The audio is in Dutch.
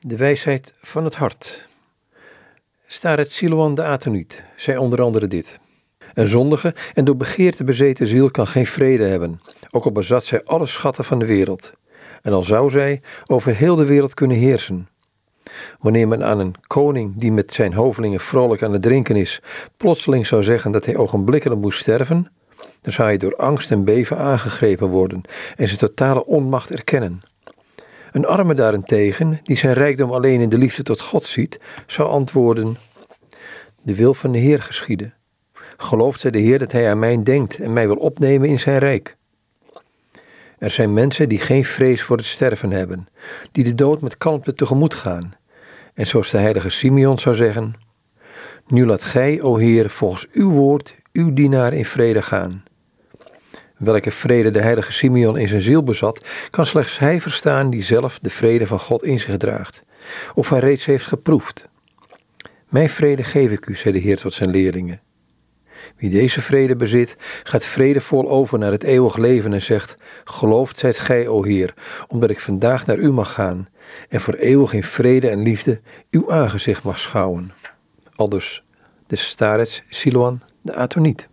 De wijsheid van het hart. Staret Siloan de Atoniet zei onder andere dit. Een zondige en door begeerte bezeten ziel kan geen vrede hebben, ook al bezat zij alle schatten van de wereld. En al zou zij over heel de wereld kunnen heersen. Wanneer men aan een koning die met zijn hovelingen vrolijk aan het drinken is, plotseling zou zeggen dat hij ogenblikkelijk moest sterven, dan zou hij door angst en beven aangegrepen worden en zijn totale onmacht erkennen. Een arme daarentegen, die zijn rijkdom alleen in de liefde tot God ziet, zou antwoorden: De wil van de Heer geschieden. Gelooft zij de Heer dat Hij aan mij denkt en mij wil opnemen in zijn rijk? Er zijn mensen die geen vrees voor het sterven hebben, die de dood met kalmte tegemoet gaan. En zoals de heilige Simeon zou zeggen: Nu laat gij, o Heer, volgens uw woord uw dienaar in vrede gaan. Welke vrede de heilige Simeon in zijn ziel bezat, kan slechts hij verstaan die zelf de vrede van God in zich draagt, of hij reeds heeft geproefd. Mijn vrede geef ik u, zei de Heer tot zijn leerlingen. Wie deze vrede bezit, gaat vredevol over naar het eeuwig leven en zegt: Geloofd zijt gij, o Heer, omdat ik vandaag naar u mag gaan en voor eeuwig in vrede en liefde uw aangezicht mag schouwen. Aldus de Starets Siloan de Atoniet.